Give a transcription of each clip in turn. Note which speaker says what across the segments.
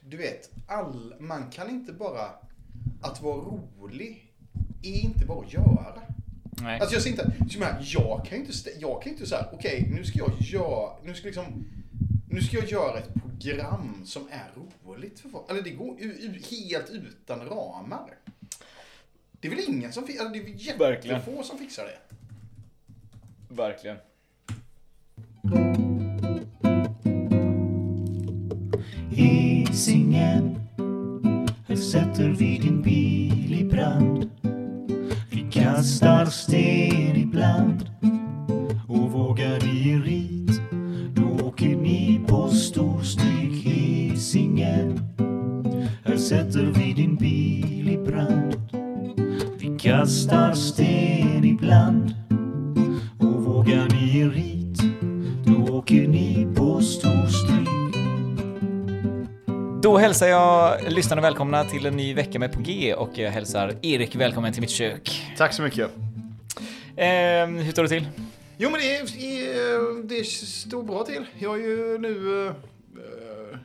Speaker 1: du vet, all, man kan inte bara, att vara rolig är inte bara att göra.
Speaker 2: Nej.
Speaker 1: Alltså jag ser inte, som här, jag kan ju inte, jag kan inte säga, okej nu ska jag göra, nu ska liksom, nu ska jag göra ett program som är roligt för folk. Eller det går u, u, helt utan ramar. Det är väl ingen som, fi- eller det är väl
Speaker 2: Verkligen.
Speaker 1: jättefå som fixar det.
Speaker 2: Verkligen.
Speaker 3: Hisingen Här sätter vi din bil i brand. Vi kastar sten ibland Och vågar i rit. Då åker ni på storstryk Hisingen Här sätter vi din bil i brand. Vi kastar sten ibland.
Speaker 2: Hälsar jag lyssnarna välkomna till en ny vecka med på G och jag hälsar Erik välkommen till mitt kök.
Speaker 1: Tack så mycket.
Speaker 2: Eh, hur står det till?
Speaker 1: Jo men det, är- det står bra till. Jag är ju nu... eh, eh,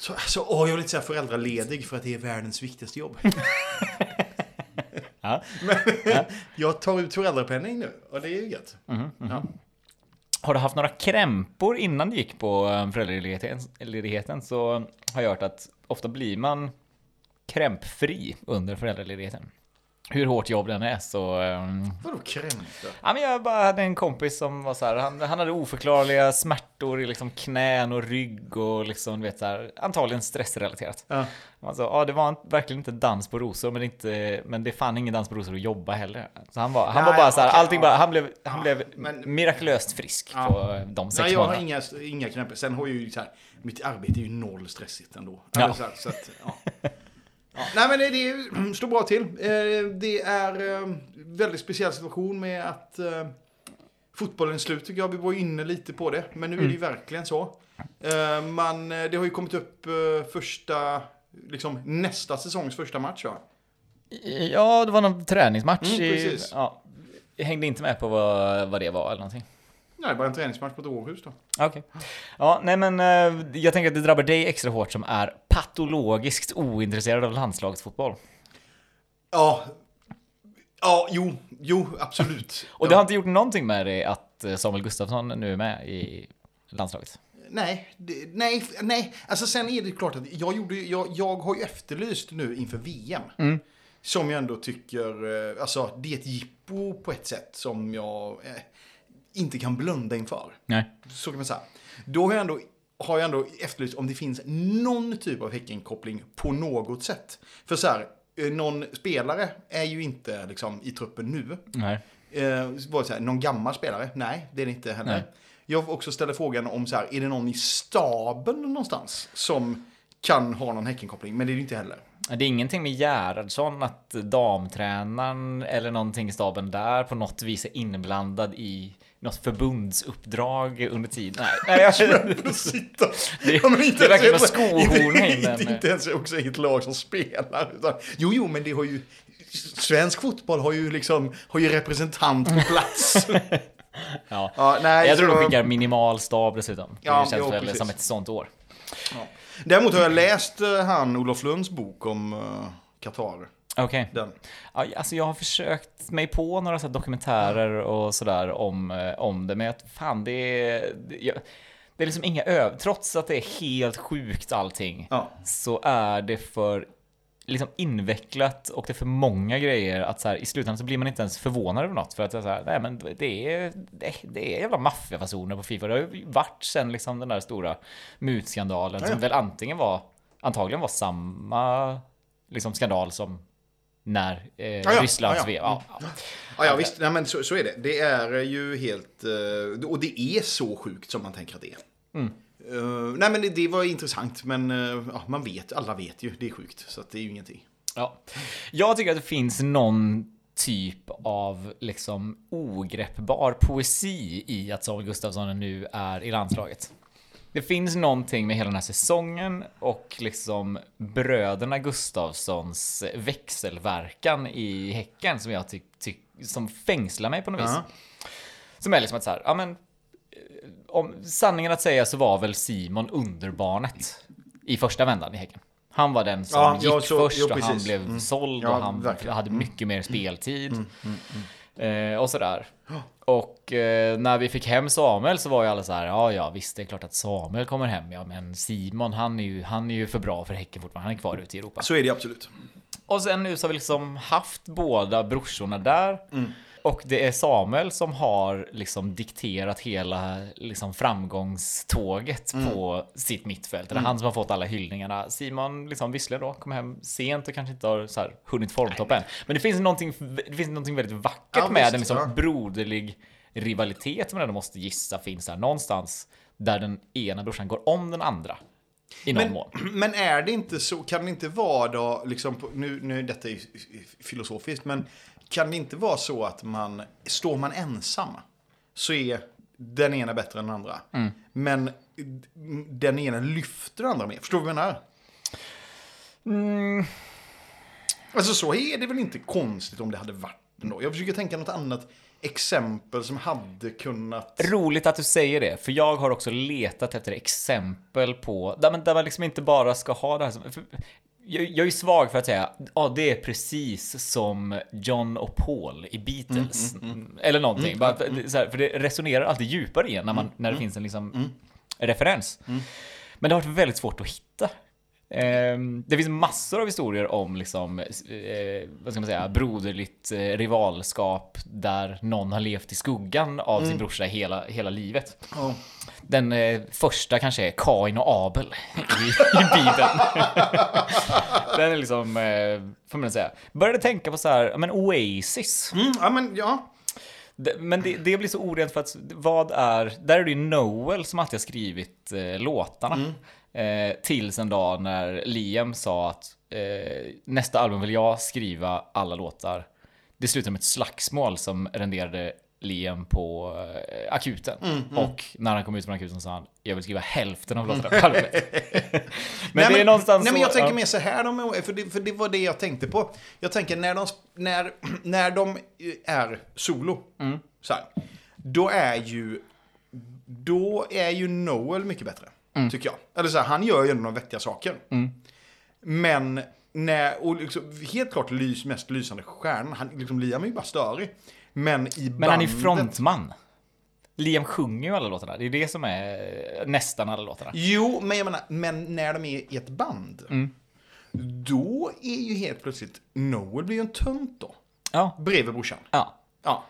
Speaker 1: så- Alltså, åh, jag vill inte säga föräldraledig för att det är världens viktigaste jobb.
Speaker 2: Ja.
Speaker 1: Men jag tar ut föräldrapenning nu och det är ju gött. Ja.
Speaker 2: Har du haft några krämpor innan du gick på eh, föräldraledigheten så har jag hört att ofta blir man krämpfri under föräldraledigheten. Hur hårt jobb den är så... ehm,
Speaker 1: Vadå krämpor?
Speaker 2: Ja, men jag bara hade en kompis som var så här, han, han hade oförklarliga smärtor i liksom knän och rygg och liksom, du vet så här, antagligen stressrelaterat.
Speaker 1: Ja.
Speaker 2: Alltså, ja, det var en, verkligen inte dans på rosor, men, inte, men det fann ingen dans på rosor att jobba heller. Så han var, han
Speaker 1: Nej,
Speaker 2: var bara så här,
Speaker 1: okej,
Speaker 2: allting bara, han blev, han
Speaker 1: Ja,
Speaker 2: blev
Speaker 1: men-
Speaker 2: mirakulöst frisk
Speaker 1: Ja.
Speaker 2: på de sex
Speaker 1: Nej, jag har
Speaker 2: månaderna.
Speaker 1: inga, inga krämpor. Sen har jag ju så här, mitt arbete är ju noll stressigt ändå.
Speaker 2: Ja.
Speaker 1: Eller Så, här, så att, ja. Ja. Nej men det, det står bra till. Eh, Det är eh, väldigt speciell situation med att eh, fotbollen är slut tycker jag. Vi var inne lite på det. Men nu är det ju verkligen så. Man, det har ju kommit upp första, liksom nästa säsongs första match va?
Speaker 2: Ja, det var någon träningsmatch.
Speaker 1: Mm,
Speaker 2: i,
Speaker 1: precis.
Speaker 2: ja, jag hängde inte med på vad, vad det var eller någonting.
Speaker 1: Nej, bara en träningsmatch på ett Århus då.
Speaker 2: Okej. Ja, nej men eh, jag tänker att det drabbar dig extra hårt som är patologiskt ointresserad av landslagsfotboll.
Speaker 1: Ja, ja jo, jo, absolut.
Speaker 2: Och det har inte gjort någonting med dig att eh, Samuel Gustafsson nu är med i landslaget?
Speaker 1: Nej, nej, nej. Alltså sen är det klart att jag, gjorde, jag, jag har ju efterlyst nu inför VM.
Speaker 2: Mm.
Speaker 1: Som jag ändå tycker, eh, alltså det är ett jippo på ett sätt som jag inte kan blunda inför.
Speaker 2: Nej.
Speaker 1: Så kan man säga. Då har jag ändå, har jag ändå efterlyst om det finns någon typ av Häckenkoppling på något sätt. För så här, eh, någon spelare är ju inte liksom i truppen nu.
Speaker 2: Nej.
Speaker 1: Eh, var så här, någon gammal spelare? Nej, det är det inte heller.
Speaker 2: Nej.
Speaker 1: Jag också ställer frågan om så här, är det någon i staben någonstans som kan ha någon Häckenkoppling? Men det är det inte heller.
Speaker 2: Det är ingenting med Gerhardsson att damtränaren eller någonting i staben där på något vis är inblandad i något förbundsuppdrag under tiden. Nej, jag,
Speaker 1: Sitta.
Speaker 2: Det-
Speaker 1: Ja, men inte
Speaker 2: det att skohorna in
Speaker 1: inte, inte, inte ens också i ett lag som spelar. Utan, jo, jo, men det har ju... Svensk fotboll har ju liksom har ju representant på plats.
Speaker 2: ja.
Speaker 1: ja, nej,
Speaker 2: Jag tror
Speaker 1: så-
Speaker 2: de skickar minimal stab dessutom.
Speaker 1: Ja,
Speaker 2: det känns
Speaker 1: jo,
Speaker 2: väl
Speaker 1: precis.
Speaker 2: som ett sånt år.
Speaker 1: Ja. Däremot har jag läst eh, han Olof Lunds bok om uh,
Speaker 2: Okej.
Speaker 1: Den.
Speaker 2: Ja, alltså jag har försökt mig på några så dokumentärer och sådär om, eh, om det, men jag, fan det är... Det, jag, det är liksom inga öv... Trots att det är helt sjukt allting,
Speaker 1: Ja.
Speaker 2: så är det för liksom invecklat och det är för många grejer att så här, i slutändan så blir man inte ens förvånad över något för att så här, nej men det är, det, det är jävla maffiafasoner på Fifa. Det har ju varit sen liksom den där stora mutskandalen
Speaker 1: Ja,
Speaker 2: som
Speaker 1: ja.
Speaker 2: väl antingen var, antagligen var samma liksom skandal som när eh,
Speaker 1: ja.
Speaker 2: Rysslands
Speaker 1: Ja,
Speaker 2: VM.
Speaker 1: ja.
Speaker 2: Ja, ja.
Speaker 1: Ja, ja visst. Nej, men så, så är det. Det är ju helt... eh, och det är så sjukt som man tänker att det är.
Speaker 2: Mm.
Speaker 1: Eh, nej, men det, det var intressant. Men ja, man vet, alla vet ju. Det är sjukt. Så det är ju ingenting.
Speaker 2: Ja. Jag tycker att det finns någon typ av liksom ogreppbar poesi i att Samuel Gustafsson nu är i landslaget. Det finns någonting med hela den här säsongen och liksom bröderna Gustafssons växelverkan i Häcken som jag tycker som fängslar mig på något vis.
Speaker 1: Ja.
Speaker 2: Som är liksom att så här, ja men eh, om sanningen att säga så var väl Simon underbarnet i första vändan i Häcken. Han var den som
Speaker 1: Ja,
Speaker 2: gick
Speaker 1: så-
Speaker 2: först
Speaker 1: jo,
Speaker 2: och han blev
Speaker 1: Mm.
Speaker 2: såld
Speaker 1: Ja,
Speaker 2: och han
Speaker 1: verkligen.
Speaker 2: hade
Speaker 1: Mm.
Speaker 2: mycket mer speltid. Eh, och sådär. Och eh, när vi fick hem Samuel så var ju alla så här, ja ja visst det är klart att Samuel kommer hem, ja men Simon han är ju, han är ju för bra för Häcken fortfarande, han är kvar ute i Europa.
Speaker 1: Så är det absolut.
Speaker 2: Och sen nu så har vi liksom haft båda brorsorna där.
Speaker 1: Mm.
Speaker 2: Och det är Samuel som har liksom dikterat hela liksom framgångståget
Speaker 1: Mm.
Speaker 2: på sitt mittfält. Det är han som har fått alla hyllningarna. Simon, liksom visserligen då, kom hem sent och kanske inte har så här hunnit formtoppa än. Men det finns någonting, det finns någonting väldigt vackert
Speaker 1: Ja,
Speaker 2: med
Speaker 1: visst,
Speaker 2: en liksom
Speaker 1: ja.
Speaker 2: broderlig rivalitet som man ändå måste gissa finns där någonstans. Där den ena brorsan går om den andra. I någon
Speaker 1: Men,
Speaker 2: mån.
Speaker 1: men är det inte så, kan det inte vara då, liksom, nu, nu detta är filosofiskt, men kan det inte vara så att man, står man ensam, så är den ena bättre än den andra.
Speaker 2: Mm.
Speaker 1: Men den ena lyfter den andra mer. Förstår du vad jag menar?
Speaker 2: Mm.
Speaker 1: Alltså så är det väl inte konstigt om det hade varit ändå. Jag försöker tänka något annat exempel som hade kunnat...
Speaker 2: Roligt att du säger det, för jag har också letat efter exempel på, där man, där man liksom inte bara ska ha det här som, jag, jag är svag för att säga, ja det är precis som John och Paul i Beatles. Eller någonting, bara för, det- så här, för det resonerar alltid djupare i en när, man, när det finns en liksom referens. Men det har varit väldigt svårt att hitta. Ehm, det finns massor av historier om liksom, eh, vad ska man säga, broderligt eh, rivalskap där någon har levt i skuggan av sin brorsa hela, hela livet.
Speaker 1: Ja.
Speaker 2: Den eh, första kanske är Kain och Abel i, i Bibeln. Den är liksom, får man säga. Började tänka på så här, men Oasis.
Speaker 1: Mm, ja, men ja.
Speaker 2: Men det, det blir så orent för att vad är, där är det ju Noel som alltid har skrivit eh, låtarna. Eh, tills en dag när Liam sa att eh, nästa album vill jag skriva alla låtar. Det slutade med ett slagsmål som renderade Liam på eh, akuten. Och när han kom ut från akuten sa han, jag vill skriva hälften av låtarna på albumet. men
Speaker 1: nej,
Speaker 2: det är någonstans
Speaker 1: Nej, men
Speaker 2: så-
Speaker 1: jag tänker
Speaker 2: ja.
Speaker 1: mer så här, de, för, det, för det var det jag tänkte på. Jag tänker när de, när, när de är solo,
Speaker 2: Mm.
Speaker 1: så här, då är ju då är ju Noel mycket bättre,
Speaker 2: Mm.
Speaker 1: tycker jag. Eller så här, han gör ju ändå några vettiga saker. Men, när, och liksom, helt klart lys, mest lysande stjärnan, han, liksom, Liam är ju bara störig. Men i
Speaker 2: Men han är
Speaker 1: bandet-
Speaker 2: frontman. Liam sjunger ju alla låtarna. Det är det som är nästan alla låtarna.
Speaker 1: Jo, men jag menar, men när de är i ett band,
Speaker 2: Mm.
Speaker 1: då är ju helt plötsligt Noel blir ju en tönt då.
Speaker 2: Ja,
Speaker 1: Bredvid brorsan.
Speaker 2: ja.
Speaker 1: Ja.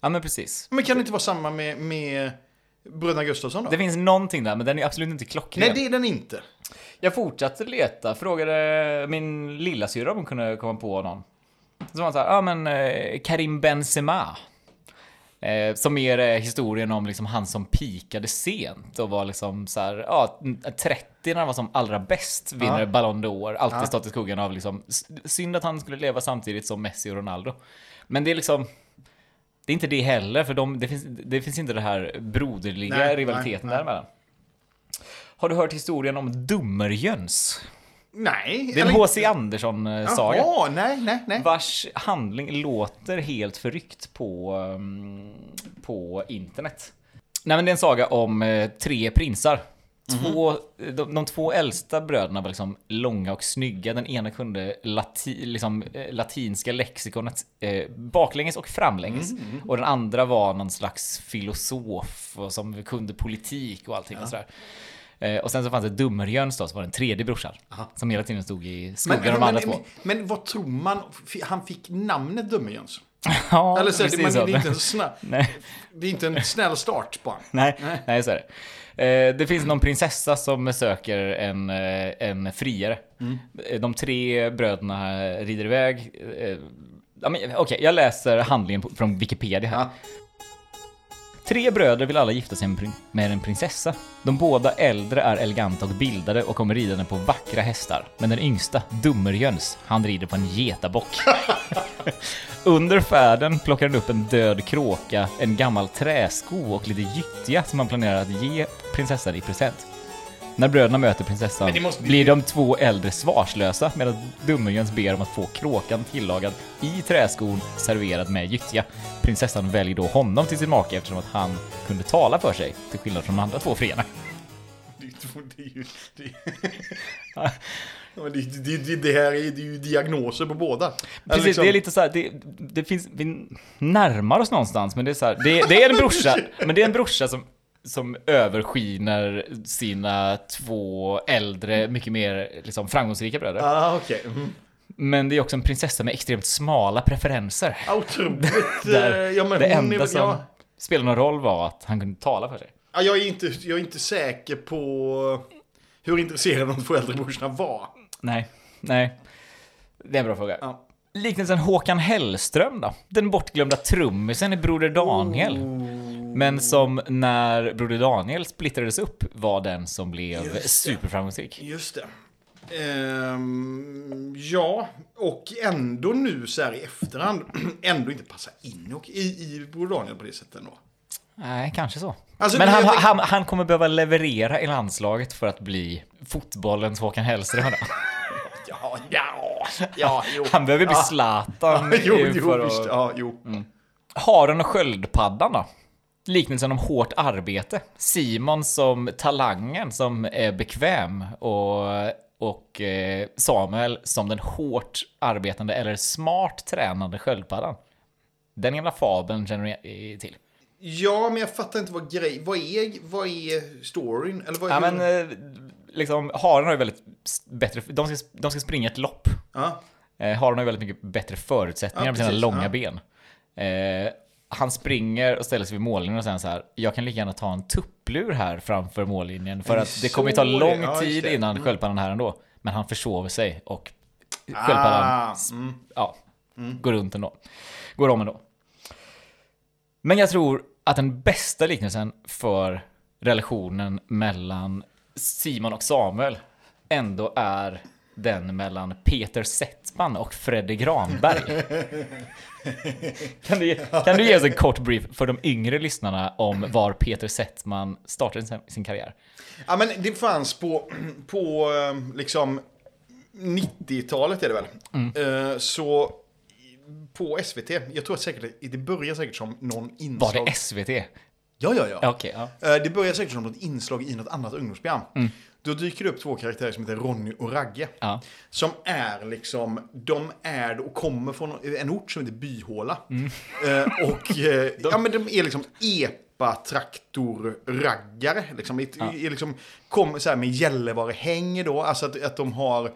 Speaker 2: Ja men precis.
Speaker 1: Men kan det inte vara samma med, med bröderna Gustafsson då?
Speaker 2: Det finns någonting där, men den är absolut inte klockren.
Speaker 1: Nej, det är den inte.
Speaker 2: Jag fortsatte leta, frågade min lilla syra om hon kunde komma på någon. Så var såhär, ja men eh, Karim Benzema. Eh, som mer är historien om liksom han som pikade sent och var liksom så här, ja, 30 när han var som allra bäst, vinner
Speaker 1: Ja.
Speaker 2: Ballon d'Or, alltid
Speaker 1: Ja.
Speaker 2: stått i skuggan av liksom, synd att han skulle leva samtidigt som Messi och Ronaldo. Men det är liksom, det är inte det heller, för de, det, finns, det finns inte det här broderliga
Speaker 1: Nej,
Speaker 2: rivaliteten
Speaker 1: nej,
Speaker 2: däremellan. Har du hört historien om Dummerjöns?
Speaker 1: Nej.
Speaker 2: Det är en H.C. Andersson-saga.
Speaker 1: Jaha, nej, nej, nej.
Speaker 2: Vars handling låter helt förryckt på, um, på internet. Nej men det är en saga om eh, tre prinsar. Två, de, de två äldsta bröderna var liksom långa och snygga. Den ena kunde lati, liksom, eh, latinska lexikonet eh, baklänges och framlänges. Och den andra var någon slags filosof och som kunde politik och allting och sådär. Eh, och sen så fanns det Dummerjöns då, som var den tredje brorsan. Som hela tiden stod i skuggan av de andra
Speaker 1: men,
Speaker 2: två.
Speaker 1: men vad tror man? Han fick namnet Dummerjöns.
Speaker 2: Ja,
Speaker 1: Eller så, är det,
Speaker 2: precis
Speaker 1: men det, är
Speaker 2: så.
Speaker 1: inte en snäll,
Speaker 2: Nej.
Speaker 1: det är inte en snäll start på honom.
Speaker 2: Nej, nej så är det. Eh, det finns någon prinsessa som söker en, eh, en friare. Eh, De tre bröderna rider iväg. Okej, jag läser handlingen från Wikipedia här.
Speaker 1: Ja.
Speaker 2: Tre bröder vill alla gifta sig med en prinsessa. De båda äldre är eleganta och bildade och kommer ridande på vackra hästar. Men den yngsta, Dummerjöns, han rider på en getabock. Under färden plockar han upp en död kråka, en gammal träsko och lite gyttja som han planerar att ge prinsessan i present. När bröderna möter prinsessan
Speaker 1: måste bli-
Speaker 2: blir de två äldre svarslösa medan Dummerjöns ber om att få kråkan tillagad i träskon serverad med gyttja. Prinsessan väljer då honom till sin make eftersom att han kunde tala för sig, till skillnad från de andra två friarna.
Speaker 1: Det, är- ju... Det det, det, det, här är, det är ju diagnoser på båda. Eller
Speaker 2: Precis,
Speaker 1: liksom-
Speaker 2: det är lite så här, det, det finns, vi närmar oss någonstans, men det är så här, det, det är en brorsa, men det är en brorsa som, som överskiner sina två äldre, mycket mer liksom, framgångsrika bröder.
Speaker 1: Ah, okej. Mm.
Speaker 2: Men det är också en prinsessa med extremt smala preferenser.
Speaker 1: Otroligt.
Speaker 2: Där,
Speaker 1: eh, ja, men
Speaker 2: det
Speaker 1: hon är,
Speaker 2: enda som
Speaker 1: ja,
Speaker 2: spelade någon roll var att han kunde tala för sig.
Speaker 1: ja, jag, är inte, jag är inte säker på hur intresserade de två äldre brorsorna var.
Speaker 2: Nej, nej. Det är en bra fråga.
Speaker 1: Ja.
Speaker 2: Liknelsen Håkan Hellström då? Den bortglömda trummisen i Broder Daniel. Men som när Broder Daniel splittrades upp var den som blev
Speaker 1: Just det.
Speaker 2: superframgångsrik.
Speaker 1: Just det. Ehm, ja, och ändå nu så här i efterhand ändå inte passa in och i, i Broder Daniel på det sättet ändå.
Speaker 2: Nej, kanske så.
Speaker 1: Alltså,
Speaker 2: Men han, han, han kommer behöva leverera i landslaget för att bli fotbollens Håkan Hellström.
Speaker 1: Ja, ja, ja, jo.
Speaker 2: Han behöver bli
Speaker 1: Ja.
Speaker 2: Zlatan
Speaker 1: Ja, jo, jo,
Speaker 2: att...
Speaker 1: Ja, jo.
Speaker 2: Haren och sköldpaddan då? Liknelsen om hårt arbete. Simon som talangen som är bekväm och, och eh, Samuel som den hårt arbetande eller smart tränande sköldpaddan. Den gamla fabeln känner du till.
Speaker 1: Ja, men jag fattar inte vad grej... Vad är, vad är storyn? Eller vad är
Speaker 2: Ja men eh, liksom, haren har ju väldigt bättre, de ska, de ska springa ett lopp.
Speaker 1: Ja.
Speaker 2: Eh, haren har ju väldigt mycket bättre förutsättningar
Speaker 1: Ja,
Speaker 2: med sina långa
Speaker 1: ja.
Speaker 2: ben. Eh, han springer och ställer sig vid mållinjen och säger så här, jag kan lika gärna ta en tupplur här framför mållinjen för att det kommer ju ta lång
Speaker 1: ja,
Speaker 2: tid innan
Speaker 1: Mm.
Speaker 2: sköldpaddan är här ändå. Men han försover sig och sköldpaddan
Speaker 1: Ah, mm.
Speaker 2: ja, går runt ändå. Går om ändå. Men jag tror att den bästa liknelsen för relationen mellan Simon och Samuel ändå är den mellan Peter Settman och Freddy Granberg. kan, du, ge- kan du ge oss en kort brief för de yngre lyssnarna om var Peter Settman startade sin, sin karriär?
Speaker 1: Ja, men det fanns på, på eh, liksom 90-talet är det väl.
Speaker 2: Mm.
Speaker 1: Eh, Så på SVT, jag tror att säkert det börjar säkert som någon
Speaker 2: Var
Speaker 1: inslag.
Speaker 2: det SVT?
Speaker 1: Ja, ja, ja.
Speaker 2: Okej, ja.
Speaker 1: Eh, Det börjar säkert som något inslag i något annat ungdomsprogram. Då dyker det upp två karaktärer som heter Ronny och Ragge.
Speaker 2: Ja.
Speaker 1: Som är liksom, de är och kommer från en ort som heter Byhåla. Eh, och eh, ja, men de är liksom epa-traktor-raggare. Liksom, är liksom, kommer så här med Gällivare-häng då, alltså att, att de har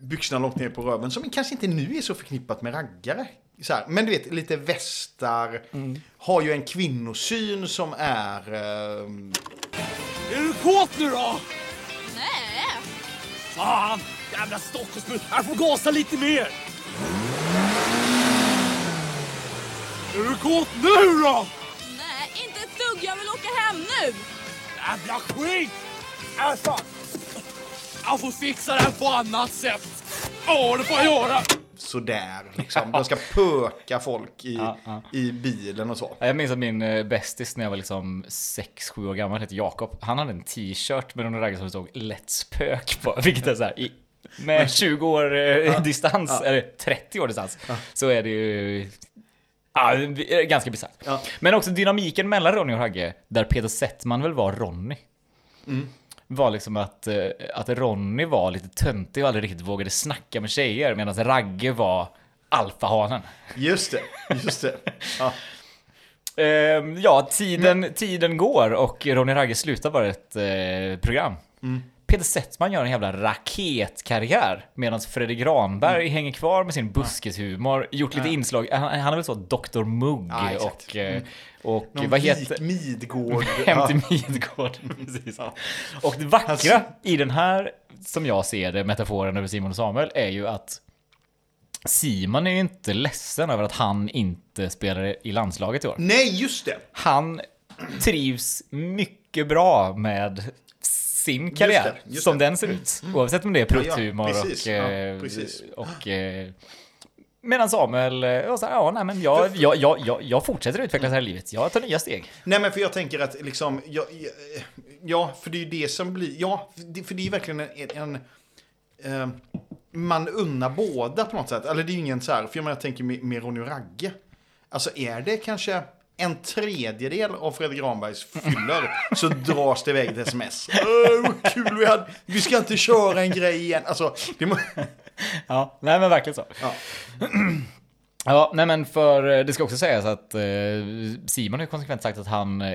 Speaker 1: byxorna långt ner på röven, som kanske inte nu är så förknippat med raggare. Så här, men du vet, lite västar, har ju en kvinnosyn som är... Eh,
Speaker 4: Är du kåt nu då? Fan! Jävla Stockholmsbuss! Jag får gasa lite mer! Är du kåt nu då?
Speaker 5: Nej, inte ett dugg. Jag vill åka hem nu.
Speaker 4: Jävla skit! Fan. Jag får fixa det här på annat sätt. Ja, det får jag göra.
Speaker 1: Sådär, liksom. De ska pöka folk i,
Speaker 2: Ja, ja.
Speaker 1: i bilen och så.
Speaker 2: Ja, Jag minns att min eh, bästis när jag var liksom 6-7 år gammal hette Jakob. Han hade en t-shirt med någon raggar som stod Let's Pök på. Vilket är så här, i, med 20 år eh, distans, eller 30 år distans, så är det ju ja, ganska bisarrt.
Speaker 1: Ja.
Speaker 2: Men också dynamiken mellan Ronny och Ragge, där Peter Settman väl var Ronny. Var liksom att, eh, att Ronny var lite töntig och aldrig riktigt vågade snacka med tjejer medan Ragge var alfahanen.
Speaker 1: Just det, just det. Ja.
Speaker 2: Ehm, ja, tiden, tiden går och Ronny Ragge slutar vara ett eh, program. Peter Settman gör en jävla raketkarriär medan Fredrik Granberg hänger kvar med sin buskishumor. Gjort lite inslag, han, han är väl så Dr. Mugg
Speaker 1: exakt.
Speaker 2: och, eh, och
Speaker 1: Någon
Speaker 2: vad heter...
Speaker 1: Midgård.
Speaker 2: Hem till Midgård. Precis. Och det vackra i den här, som jag ser det, metaforen över Simon och Samuel, är ju att Simon är ju inte ledsen över att han inte spelar i landslaget i år.
Speaker 1: Nej, just det.
Speaker 2: Han trivs mycket bra med sin karriär,
Speaker 1: det, just
Speaker 2: som
Speaker 1: det.
Speaker 2: den ser ut. Oavsett om det är
Speaker 1: Ja, ja,
Speaker 2: prutthumor
Speaker 1: precis.
Speaker 2: och...
Speaker 1: Ja,
Speaker 2: eh,
Speaker 1: precis.
Speaker 2: och eh, Medan Samuel, eh, var så här, ja, nej, men jag, jag, jag, jag, jag fortsätter utvecklas här i livet. Jag tar nya steg.
Speaker 1: Nej, men för jag tänker att liksom, ja, ja, ja för det är ju det som blir, ja, för det, för är verkligen en, en eh, man unnar båda på något sätt. Eller det är ju ingen så här, för jag, menar, jag tänker med, med Ronny och Ragge. Alltså är det kanske, en tredjedel av Fredrik Granbergs fyller så dras det iväg ett sms. Vad kul vi hade. Vi ska inte köra en grej igen. Alltså, det må...
Speaker 2: Ja, nej men verkligen så.
Speaker 1: Ja.
Speaker 2: Ja, nej men för eh, det ska också sägas att eh, Simon har konsekvent sagt att han eh,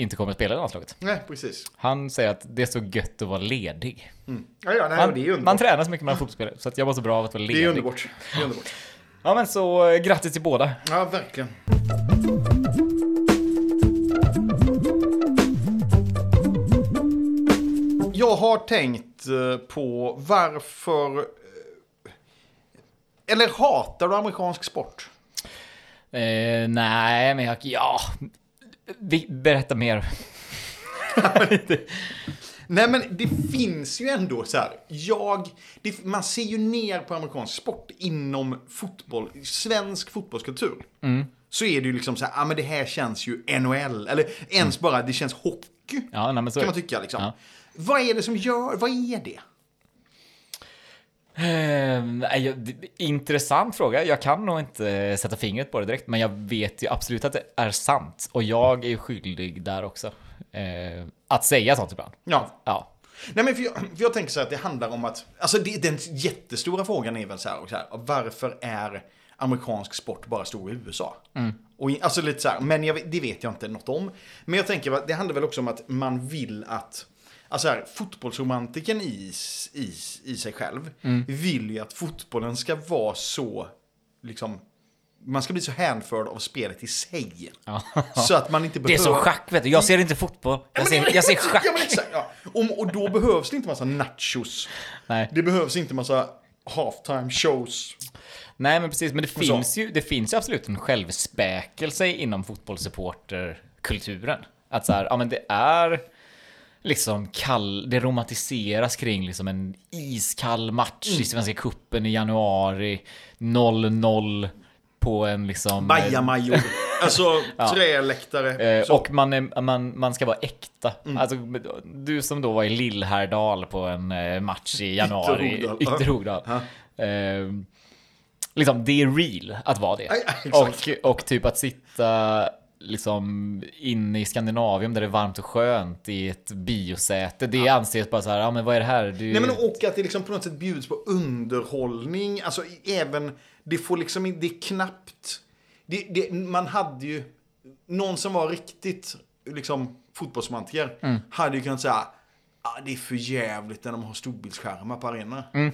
Speaker 2: inte kommer att spela i landslaget.
Speaker 1: Nej, precis.
Speaker 2: Han säger att det är så gött att vara ledig.
Speaker 1: Ja, ja, nej,
Speaker 2: Man,
Speaker 1: det är underbart.
Speaker 2: man tränar så mycket med fotbollsspelare, så att jag var så bra av att vara
Speaker 1: det
Speaker 2: ledig.
Speaker 1: är underbart. Det är underbart.
Speaker 2: Ja men så grattis till båda.
Speaker 1: Ja, verkligen. Har tänkt eh, på varför... eh, Eller hatar du amerikansk sport?
Speaker 2: Eh, nej, men jag, ja. Vi, berätta mer.
Speaker 1: Nej men det finns ju ändå så här, jag, det, man ser ju ner på amerikansk sport inom fotboll, svensk fotbollskultur. Så är det ju liksom så här, ja men det här känns ju NHL, eller ens bara det känns hockey.
Speaker 2: Ja, nej,
Speaker 1: kan man tycka liksom.
Speaker 2: Ja.
Speaker 1: Vad är det som gör, vad är det?
Speaker 2: Eh, intressant fråga. Jag kan nog inte sätta fingret på det direkt, men jag vet ju absolut att det är sant. Och jag är skyldig där också. Eh, att säga sånt ibland.
Speaker 1: Ja.
Speaker 2: Ja.
Speaker 1: Nej men för jag, för jag tänker så här att det handlar om att, alltså det, den jättestora frågan är väl så här, och så här varför är amerikansk sport bara stor i USA? Och, i- alltså lite så här, men jag, det vet jag inte något om. Men jag tänker, att det handlar väl också om att man vill att, alltså här, fotbollsromantiken i, i, i sig själv vill ju att fotbollen ska vara så, liksom, man ska bli så hänförd av spelet i sig. Så att man inte
Speaker 2: Det är
Speaker 1: behöver...
Speaker 2: som schack, vet du. Jag ser inte fotboll. Jag
Speaker 1: Ja,
Speaker 2: ser, jag ser schack.
Speaker 1: Ja, exakt. Ja. Och, och då behövs det inte massa nachos.
Speaker 2: Nej.
Speaker 1: Det behövs inte massa halftime shows.
Speaker 2: Nej, men precis. Men det finns, ju, det finns ju absolut en självspäkelse inom fotbollssupporterkulturen. Att så här, ja men det är liksom kall, det romantiseras kring liksom en iskall match
Speaker 1: Mm.
Speaker 2: i Svenska Kuppen i januari, 0-0 på en liksom...
Speaker 1: Bajamajor. Alltså träläktare.
Speaker 2: Eh, och man, är, man, man ska vara äkta.
Speaker 1: Mm.
Speaker 2: Alltså, du som då var i Lillhärdal på en eh, match i januari.
Speaker 1: Ytterhogdal.
Speaker 2: Eh, liksom, det är real att vara det.
Speaker 1: Ja, ja, exakt.
Speaker 2: och, och typ att sitta liksom inne i Skandinavien där det är varmt och skönt i ett biosäte. Det anses bara så här, ja men vad är det här? Du,
Speaker 1: Nej men och att det liksom på något sätt bjuds på underhållning. Alltså även, det får liksom det är knappt. Det, det, man hade ju, någon som var riktigt liksom fotbollsromantiker
Speaker 2: Mm.
Speaker 1: hade ju kunnat säga ah, det är för jävligt när de har storbildsskärmar på arenorna.
Speaker 2: Mm.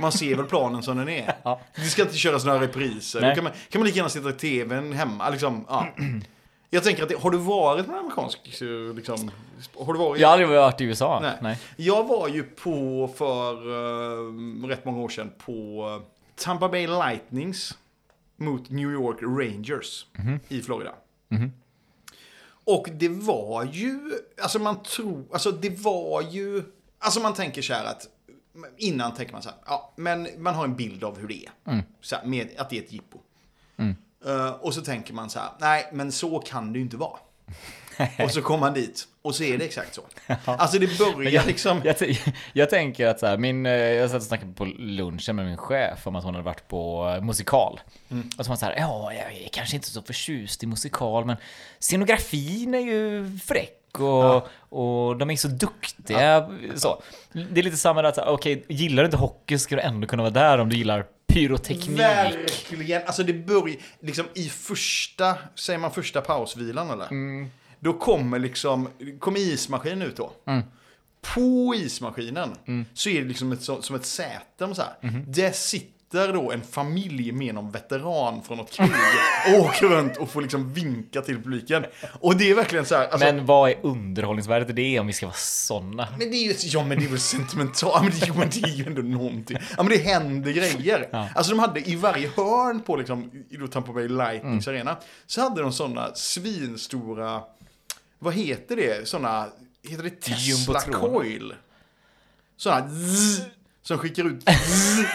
Speaker 1: Man ser väl planen som den är.
Speaker 2: Ja.
Speaker 1: Det ska inte köras några repriser. Kan man, kan man lika gärna sitta i tvn hemma. Liksom, ja. Jag tänker att, det, har du varit på en amerikansk, liksom, har du varit?
Speaker 2: Jag har aldrig varit i USA.
Speaker 1: Nej.
Speaker 2: Nej.
Speaker 1: Jag var ju på för uh, rätt många år sedan på eh, Tampa Bay Lightnings mot New York Rangers i Florida. Och det var ju, alltså man tror, alltså det var ju, alltså man tänker så här att innan tänker man så här, ja men man har en bild av hur det är. Så här, med att det är ett jippo. Eh, och så tänker man så här, nej men så kan det ju inte vara. och så kommer man dit och så är det exakt så. Alltså det börjar liksom...
Speaker 2: Jag, t- jag tänker att så här, min, eh, jag satt och snackade på lunchen med min chef om att hon hade varit på eh, musikal.
Speaker 1: Mm.
Speaker 2: Och så var så här, ja, jag är kanske inte så förtjust i musikal, men scenografin är ju fräck. Och, och de är så duktiga. Så. Det är lite samma där, okej, gillar du inte hockey ska du ändå kunna vara där om du gillar pyroteknik.
Speaker 1: Verkligen. Alltså det börjar liksom i första, säger man första pausvilan eller? Då kommer liksom, kommer ismaskinen ut då. På ismaskinen så är det liksom ett, som ett säte. Så här. Där sitter då en familj med någon veteran från något krig och åker runt och får liksom vinka till publiken. Och det är verkligen så här. Alltså,
Speaker 2: Men vad är underhållningsvärdet i det om vi ska vara sådana?
Speaker 1: Men det är ju, ja men det är väl sentimentalt, ja, men det, men det är ju ändå någonting. Ja men det händer grejer. Alltså de hade i varje hörn på liksom, i då Tampa Bay Lightnings
Speaker 2: Mm.
Speaker 1: arena, så hade de sådana svinstora, vad heter det, sådana, heter det Tesla coil? Sådana zzz, som skickar ut zzz.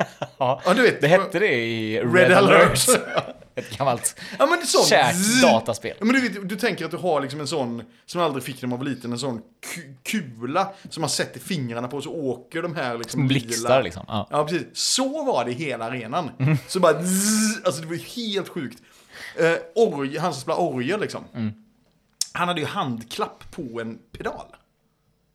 Speaker 2: Ja,
Speaker 1: Ja du vet.
Speaker 2: det hette det i Red,
Speaker 1: Red
Speaker 2: Alert.
Speaker 1: alert.
Speaker 2: Ett gammalt
Speaker 1: Ja men sånt.
Speaker 2: kärt dataspel.
Speaker 1: Ja, men du, vet, du tänker att du har liksom en sån, som man aldrig fick när man var liten, en sån ku- kula som man sätter fingrarna på så åker de här liksom
Speaker 2: Som blixtar liksom. Ja.
Speaker 1: Ja, precis. Så var det i hela arenan. Så bara zzz, alltså det var helt sjukt. Eh, org, han som spelar orgel liksom.
Speaker 2: Mm.
Speaker 1: Han hade ju handklapp på en pedal.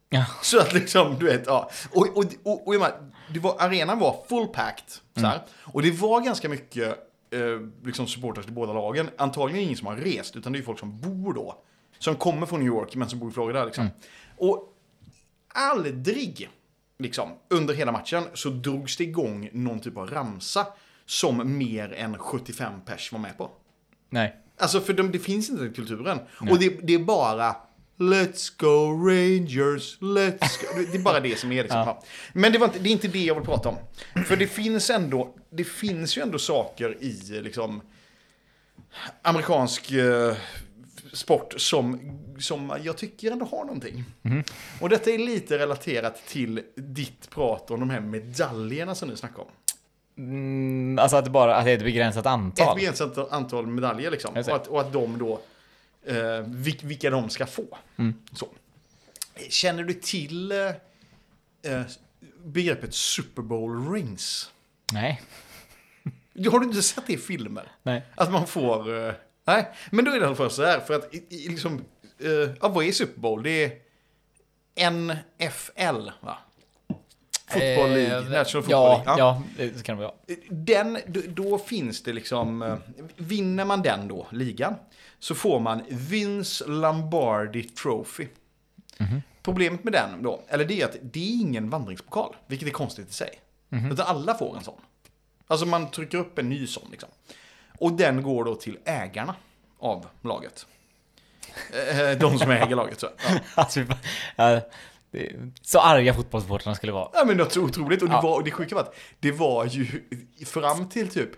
Speaker 2: Ja.
Speaker 1: Så att liksom, du vet, ja. Och, och, och, och jag menar, det var, arenan var full packed. Så
Speaker 2: Mm.
Speaker 1: här. Och det var ganska mycket eh, liksom supporters till båda lagen. Antagligen ingen som har rest, utan det är folk som bor då. Som kommer från New York, men som bor i Florida liksom.
Speaker 2: Mm.
Speaker 1: Och aldrig, liksom, under hela matchen så drogs det igång någon typ av ramsa som mer än 75 pers var med på.
Speaker 2: Nej.
Speaker 1: Alltså för de, det finns inte den kulturen. Och det, det är bara Let's go Rangers, let's go. Det är bara det som är liksom.
Speaker 2: Ja.
Speaker 1: Men det, var inte, det är inte det jag vill prata om. För det finns ändå, det finns ju ändå saker i liksom amerikansk eh, sport som, som jag tycker ändå har någonting. Och detta är lite relaterat till ditt prat om de här medaljerna som ni snackar om.
Speaker 2: Mm, alltså att det bara att det är ett begränsat
Speaker 1: Ett
Speaker 2: antal.
Speaker 1: begränsat antal medaljer liksom. Och att, och att de då, eh, vil- vilka de ska få.
Speaker 2: Mm.
Speaker 1: Så. Känner du till eh, begreppet Super Bowl rings?
Speaker 2: Nej.
Speaker 1: Har du inte sett det i filmer?
Speaker 2: Nej.
Speaker 1: Att man får... Eh, nej, men då är det i alla fall så här. För att i, i, liksom, eh, ja, vad är Super Bowl? Det är NFL, va? Football League,
Speaker 2: Eh,
Speaker 1: National Football
Speaker 2: ja,
Speaker 1: League.
Speaker 2: ja, det kan det vara.
Speaker 1: Den, då, finns det liksom, eh, vinner man den då, ligan, så får man Vince Lombardi Trophy. Problemet med den då, eller det är att det är ingen vandringspokal, vilket är konstigt i sig. Utan alla får en sån. Alltså man trycker upp en ny sån liksom. Och den går då till ägarna av laget. Eh, De som äger laget så. Ja.
Speaker 2: Alltså, ja, så arga fotbollssupportrarna skulle vara.
Speaker 1: Ja men något så otroligt. Och det,
Speaker 2: Ja.
Speaker 1: var, det sjuka var att det var ju fram till typ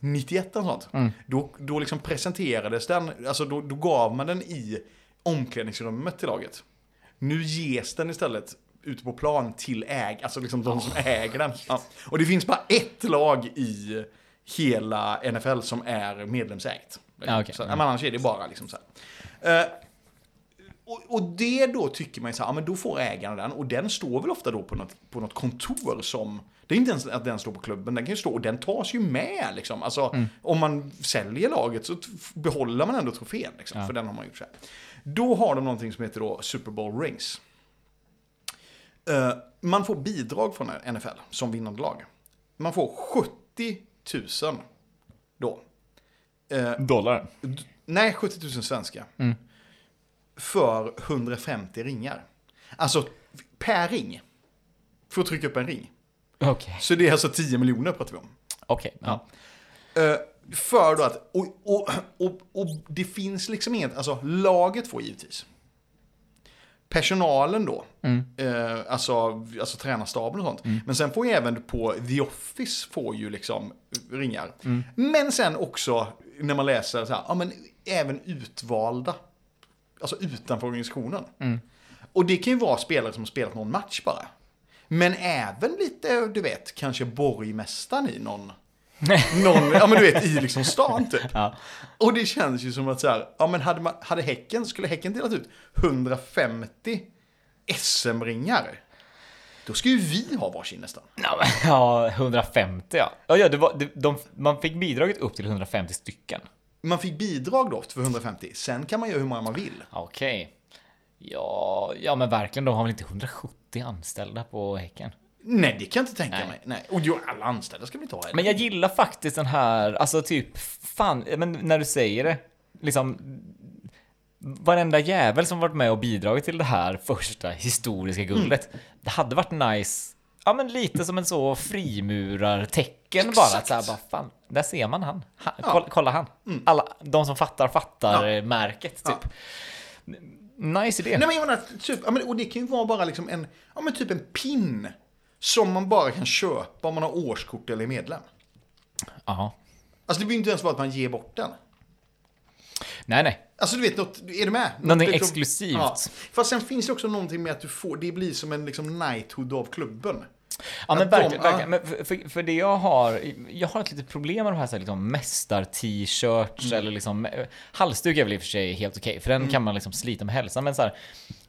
Speaker 1: 91 och sånt.
Speaker 2: Mm.
Speaker 1: Då, då liksom presenterades den, alltså då, då gav man den i omklädningsrummet till laget. Nu ges den istället ute på plan till äg, alltså liksom de som äger den. Ja. Och det finns bara ett lag i hela NFL som är medlemsägt.
Speaker 2: Ja, okej.
Speaker 1: så,
Speaker 2: Mm.
Speaker 1: Men annars är det bara liksom så här. Eh, och, och det då tycker man ju så här, ja men då får ägarna den. Och den står väl ofta då på något, på något kontor som, det är inte ens att den står på klubben, den kan ju stå, och den tas ju med liksom. Alltså om man säljer laget så behåller man ändå trofén liksom,
Speaker 2: Ja.
Speaker 1: för den har man gjort så här. Då har de någonting som heter då Super Bowl rings. Eh, man får bidrag från NFL som vinnande lag. Man får 70 000 då. Eh,
Speaker 2: Dollar.
Speaker 1: Nej, 70 000 svenska.
Speaker 2: Mm.
Speaker 1: För 150 ringar. Alltså, per ring. För att trycka upp en ring.
Speaker 2: Okej.
Speaker 1: Så det är alltså 10 miljoner pratar vi om.
Speaker 2: Okej. Ja.
Speaker 1: Eh, för då att, och, och, och, och det finns liksom inget, alltså laget får givetvis. Personalen då,
Speaker 2: Mm.
Speaker 1: eh, alltså, alltså tränarstaben och sånt. Men sen får ju även på The Office får ju liksom ringar.
Speaker 2: Mm.
Speaker 1: Men sen också när man läser så här, ja men även utvalda, alltså utanför organisationen.
Speaker 2: Mm.
Speaker 1: Och det kan ju vara spelare som har spelat någon match bara. Men även lite, du vet, kanske borgmästaren i någon, någon ja men du vet, i liksom stan typ.
Speaker 2: Ja.
Speaker 1: Och det känns ju som att så här, ja men hade, man, hade Häcken, skulle Häcken delat ut 150 SM-ringar, då skulle ju vi ha varsin nästan.
Speaker 2: Ja, 150 ja. Ja, ja det var, det, de, man fick bidraget upp till 150 stycken.
Speaker 1: Man fick bidrag då för 150, sen kan man göra hur många man vill.
Speaker 2: Okej. Ja, ja, men verkligen, de har väl inte 170 anställda på Häcken?
Speaker 1: Nej, det kan jag inte tänka
Speaker 2: Nej.
Speaker 1: mig. Nej. Och jo, alla anställda ska vi inte ha heller.
Speaker 2: Men jag gillar faktiskt den här, alltså typ, fan, men när du säger det, liksom, varenda jävel som varit med och bidragit till det här första historiska guldet, det hade varit nice, ja men lite som en så frimurartecken bara,
Speaker 1: Exakt.
Speaker 2: att så här, bara, fan, där ser man han, ha, kolla, kolla han, alla, de som fattar fattar
Speaker 1: Ja.
Speaker 2: märket
Speaker 1: Ja.
Speaker 2: typ. Nice idé.
Speaker 1: Nej men jag menar, typ, ja, men, och det kan ju vara bara liksom en, ja men typ en pin. Som man bara kan köpa om man har årskort eller är medlem.
Speaker 2: Jaha.
Speaker 1: Alltså det behöver inte ens vara att man ger bort den.
Speaker 2: Nej, nej.
Speaker 1: Alltså du vet, något, är du med? Något
Speaker 2: exklusivt.
Speaker 1: Ja. Fast sen finns det också någonting med att du får, det blir som en liksom knighthood av klubben.
Speaker 2: Ja men verkligen,
Speaker 1: ja.
Speaker 2: verkligen. Men för, för, det jag har, jag har ett litet problem med de här, så här liksom mästar-t-shirts
Speaker 1: Mm.
Speaker 2: eller liksom, eh, halsduk är väl i och för sig helt okej, för den
Speaker 1: Mm.
Speaker 2: kan man liksom slita med hälsan, men så här,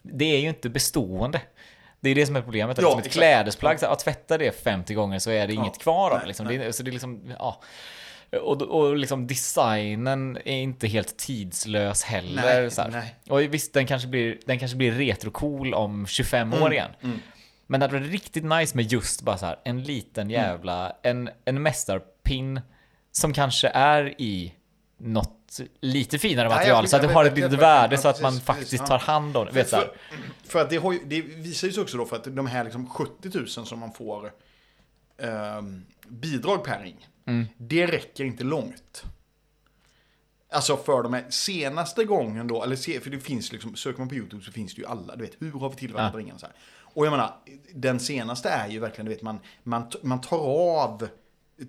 Speaker 2: det är ju inte bestående. Det är det som är problemet.
Speaker 1: Ja,
Speaker 2: Ja, som ett klädesplagg, så här, ja, tvätta det 50 gånger så är det inget kvar av
Speaker 1: nej,
Speaker 2: liksom.
Speaker 1: nej.
Speaker 2: Det, så det är liksom, ja. Och, och liksom designen är inte helt tidslös heller.
Speaker 1: Nej,
Speaker 2: så här. Och visst, den kanske blir, den kanske blir retrocool om 25
Speaker 1: Mm,
Speaker 2: år igen. Men det hade varit riktigt nice med just bara så här en liten
Speaker 1: Mm.
Speaker 2: jävla, en, en mästarpinn som kanske är i något lite finare
Speaker 1: Ja,
Speaker 2: material så att det har ett litet värde så att man
Speaker 1: precis,
Speaker 2: faktiskt tar hand om det. Vet.
Speaker 1: För, för att det, har det visar ju sig också då för att de här liksom 70 000 som man får ehm, bidrag per ring,
Speaker 2: Mm.
Speaker 1: det räcker inte långt. Alltså för de här senaste gången då, eller se, för det finns liksom, söker man på YouTube så finns det ju alla, du vet, hur har vi tillverkat
Speaker 2: Ja.
Speaker 1: ringen så här. Och jag menar, den senaste är ju verkligen, du vet, man, man, man tar av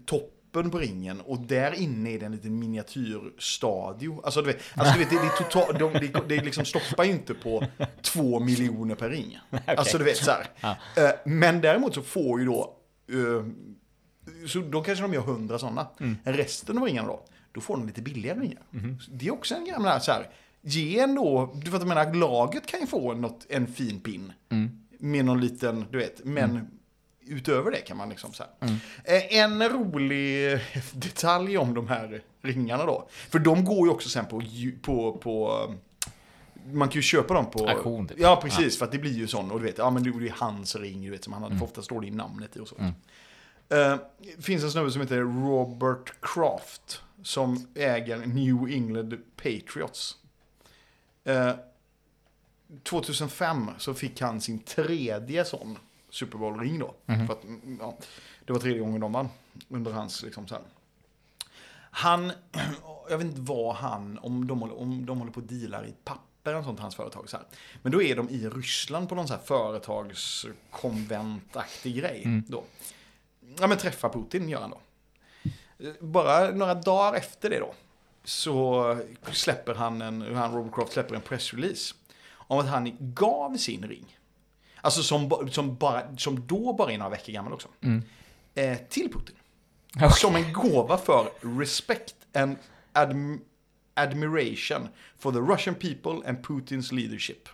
Speaker 1: toppen på ringen och där inne är det en liten miniatyrstadio. Alltså du vet, alltså, du vet det, det, total, de, det, det liksom stoppar ju inte på två miljoner per ring. Alltså du vet så här. Eh, Men däremot så får ju då, eh, så då kanske de gör hundra sådana. Resten av ringarna då, då får de lite billigare ringar. Det är också en gammal så här, ge en då, du jag menar, laget kan ju få något, en fin pin. Med någon liten, du vet, men utöver det kan man liksom så här. Eh, En rolig detalj om de här ringarna då. För de går ju också sen på, på, på man kan ju köpa dem på...
Speaker 2: Auktion, typ.
Speaker 1: Ja, precis. För att det blir ju sån. Och du vet, ja men det är hans ring, du vet, som han hade. För ofta står det i namnet i och så. Eh, finns en snubbe som heter Robert Kraft. Som äger New England Patriots. Eh, 2005 så fick han sin tredje sån Super Bowl-ring då. För att, mm, ja, det var tredje gången de vann. Under hans liksom så här. Han, jag vet inte vad han, om de håller, om de håller på och dealar i papper eller sånt, hans företag. Så här. Men då är de i Ryssland på någon så här företagskonventaktig grej. Då. Ja men träffa Putin gör han då. Bara några dagar efter det då. Så släpper han en, han Robert släpper en pressrelease. Om att han gav sin ring. Alltså som, som, bara, som då bara är några veckor gammal också. Eh, till Putin. Som en gåva för respect and adm admiration for the Russian people and Putins leadership.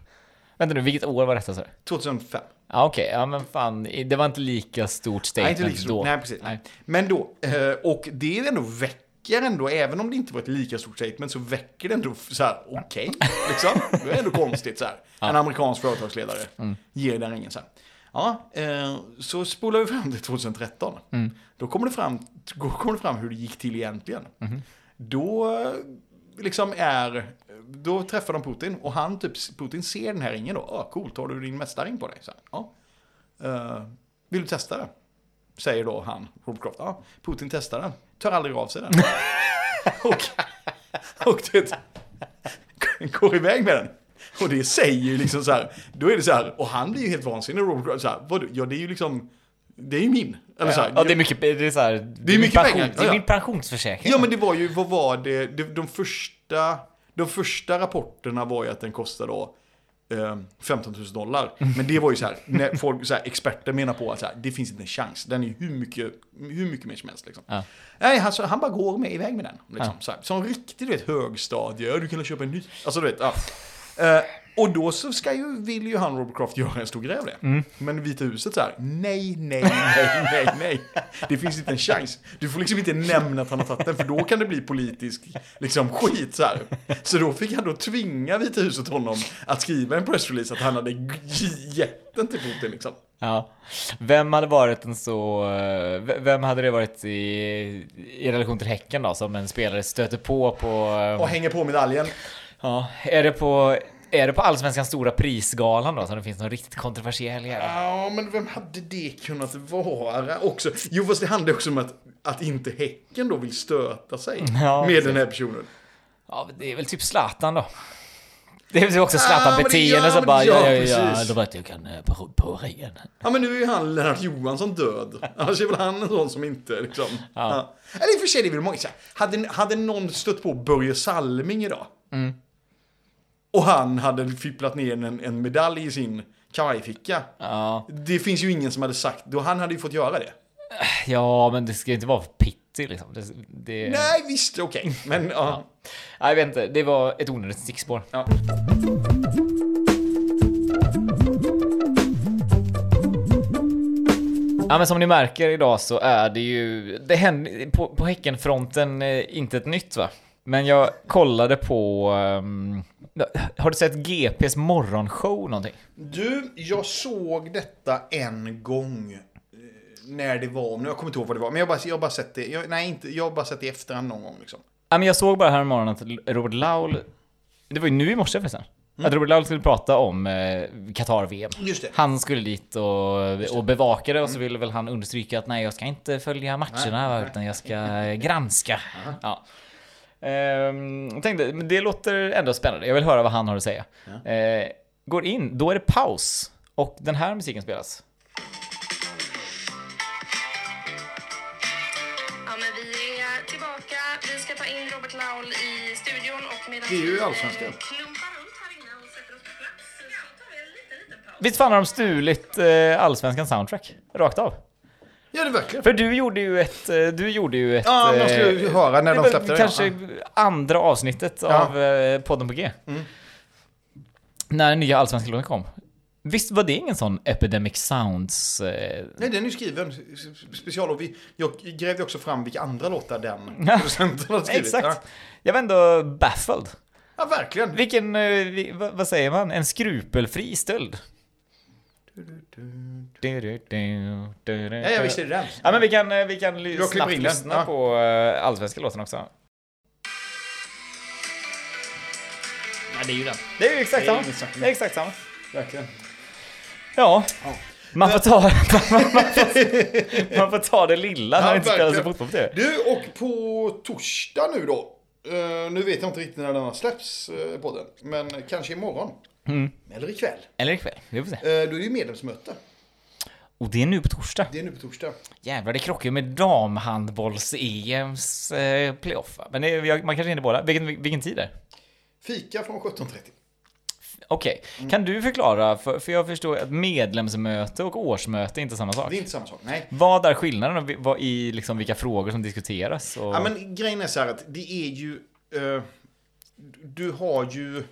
Speaker 2: Vänta nu, vilket år var detta? Så?
Speaker 1: 2005.
Speaker 2: Ja, okej. Ja, men fan. Det var inte lika stort
Speaker 1: Nej,
Speaker 2: statement
Speaker 1: inte lika stort.
Speaker 2: då.
Speaker 1: Nej, precis.
Speaker 2: Nej.
Speaker 1: Men då, eh, och det är ändå väcker ändå, även om det inte var ett lika stort statement, så väcker det ändå så här, okej, liksom. Det är ändå konstigt så här. En amerikansk företagsledare ger den ringen så här. Ja, eh, så spolar vi fram till 2013. Då kommer det fram, då kommer det fram hur det gick till egentligen. Då eh, liksom är, då träffar de Putin och han typ, Putin ser den här ringen då. Ja, coolt, har du din mästarring på dig? Så här, ja. Eh, vill du testa den? Säger då han, Robert Croft. Ja, Putin testar den. Tar aldrig av sig den. och, och det går iväg med den. Och det säger ju liksom så här, då är det så här, och han blir ju helt vansinnig, Robert så här, vad, ja det är ju liksom, det är ju min. Eller så här,
Speaker 2: Ja, det är mycket, det är så här, det
Speaker 1: är
Speaker 2: min
Speaker 1: mycket
Speaker 2: pension,
Speaker 1: pengar.
Speaker 2: Det är
Speaker 1: Ja,
Speaker 2: min pensionsförsäkring.
Speaker 1: Ja men det var ju, vad var det, de, de första, de första rapporterna var ju att den kostade då 15 000 dollar. Men det var ju så här, när folk, så här, experter menar på att så här, det finns inte en chans. Den är hur mycket, hur mycket mer som helst. Liksom.
Speaker 2: Ja.
Speaker 1: Nej, alltså, han bara går med iväg med den. Liksom, så här. Som riktigt du vet, högstadie, Ja, du kan köpa en ny. Alltså du vet, ja. Och då så ska ju, vill ju han Robert Kraft göra en stor grej av det. Men Vita huset så här, nej, nej, nej, nej, nej. Det finns inte en chans. Du får liksom inte nämna att han har tagit den, för då kan det bli politisk liksom, skit så här. Så då fick han då tvinga Vita huset honom att skriva en pressrelease att han hade gett den till Putin liksom.
Speaker 2: Ja. Vem hade varit en så... Vem hade det varit i, i relation till Häcken då, som en spelare stöter på på...
Speaker 1: Och hänger på medaljen.
Speaker 2: Ja, är det på... Är det på Allsvenskans stora prisgalan då, som det finns någon riktigt kontroversiell?
Speaker 1: Ja, men vem hade det kunnat vara också? Jo, fast det handlar också om att, att inte Häcken då vill stöta sig
Speaker 2: Ja,
Speaker 1: med den här personen.
Speaker 2: Ja, det är väl typ Zlatan då. Det är väl också
Speaker 1: Ja,
Speaker 2: Zlatan-beteende
Speaker 1: ja,
Speaker 2: bara...
Speaker 1: men
Speaker 2: Ja,
Speaker 1: ja,
Speaker 2: ja, ja, då vet jag kan eh, på, på ringen.
Speaker 1: Ja, men nu är ju han Lennart Johansson död. Annars är väl han en sån som inte liksom... Ja. Eller i och för sig, det är väl många hade, hade någon stött på Börje Salming idag? Och han hade fipplat ner en, en medalj i sin kavajficka.
Speaker 2: Ja.
Speaker 1: Det finns ju ingen som hade sagt, då han hade ju fått göra det.
Speaker 2: ja, men det ska ju inte vara för pitti liksom. Det, det...
Speaker 1: Nej, visst, okej. Men ja.
Speaker 2: Nej, jag vet inte. Det var ett onödigt stickspår.
Speaker 1: ja.
Speaker 2: Ja men som ni märker idag så är det ju, det händer, på, på Häckenfronten eh, inte ett nytt va? Men jag kollade på, ehm, har du sett GPs morgonshow någonting?
Speaker 1: Du, jag såg detta en gång. eh, När det var, nu jag kommer inte ihåg vad det var, men jag bara, jag bara sett det, jag, nej inte, jag bara sett det i efterhand någon gång liksom.
Speaker 2: Ja men jag såg bara här morgonen att Robert Laul, det var ju nu i morse förresten, att Robert Laul skulle prata om eh, Qatar-VM.
Speaker 1: Just det.
Speaker 2: Han skulle dit och, och bevaka det och så ville väl han understryka att nej jag ska inte följa matcherna va, utan jag ska granska. Ja. Ehm, jag tänkte, men det låter ändå spännande. Jag vill höra vad han har att säga. Eh, går in, då är det paus. Och den här musiken spelas.
Speaker 6: Ja, men vi är tillbaka. Vi ska ta in Robert Laul i studion och medan
Speaker 1: Det är ju
Speaker 6: vi,
Speaker 1: allsvenskan.
Speaker 2: Visst fan har de stulit eh, allsvenskans soundtrack? Rakt av.
Speaker 1: Ja, det verkligen.
Speaker 2: För du gjorde ju ett... eh, Du gjorde ju ett...
Speaker 1: Ja, man skulle ju
Speaker 2: eh,
Speaker 1: höra när
Speaker 2: det
Speaker 1: de släppte det.
Speaker 2: Kanske
Speaker 1: Ja.
Speaker 2: andra avsnittet
Speaker 1: Ja.
Speaker 2: av eh, podden på G. När nya allsvenska låten kom. Visst var det ingen sån Epidemic Sounds... Eh,
Speaker 1: Nej, den är ju skriven special och vi, jag grävde också fram vilka andra låtar den
Speaker 2: Ja.
Speaker 1: producenten hade skrivit.
Speaker 2: exakt. Jag var ändå baffled.
Speaker 1: Ja, ja verkligen.
Speaker 2: Vilken, eh, vi, vad, vad säger man? En skrupelfri stöld.
Speaker 1: Ja, ja, visst är det den.
Speaker 2: Ja men vi kan, vi kan snabbt lyssna
Speaker 1: ja.
Speaker 2: på allsvenska låten också.
Speaker 1: Ja, det är ju den.
Speaker 2: Det är ju exakt samma. Det är exakt samma.
Speaker 1: Verkligen.
Speaker 2: Ja. Man får ta, man, man, får, man får ta det lilla när
Speaker 1: Ja,
Speaker 2: det inte spelas fotboll på TV.
Speaker 1: Du, och på torsdag nu då. nu vet jag inte riktigt när den har släpps uh, på den. Men kanske imorgon.
Speaker 2: Mm.
Speaker 1: Eller ikväll.
Speaker 2: Eller ikväll, vi får se.
Speaker 1: Uh, då är det ju medlemsmöte.
Speaker 2: Och det är nu på torsdag.
Speaker 1: Det är nu på torsdag.
Speaker 2: Jävlar, det krockar ju med damhandbolls-EMs eh, playoff. Men det, man kanske hinner båda. Vilken, vilken tid är det?
Speaker 1: Fika från 17.30.
Speaker 2: Okej,
Speaker 1: Mm.
Speaker 2: kan du förklara, för, för jag förstår att medlemsmöte och årsmöte är inte samma sak.
Speaker 1: Det är inte samma sak. Nej.
Speaker 2: Vad är skillnaden vad i liksom vilka frågor som diskuteras? Och...
Speaker 1: Ja, men grejen är så här att det är ju... eh, du har ju...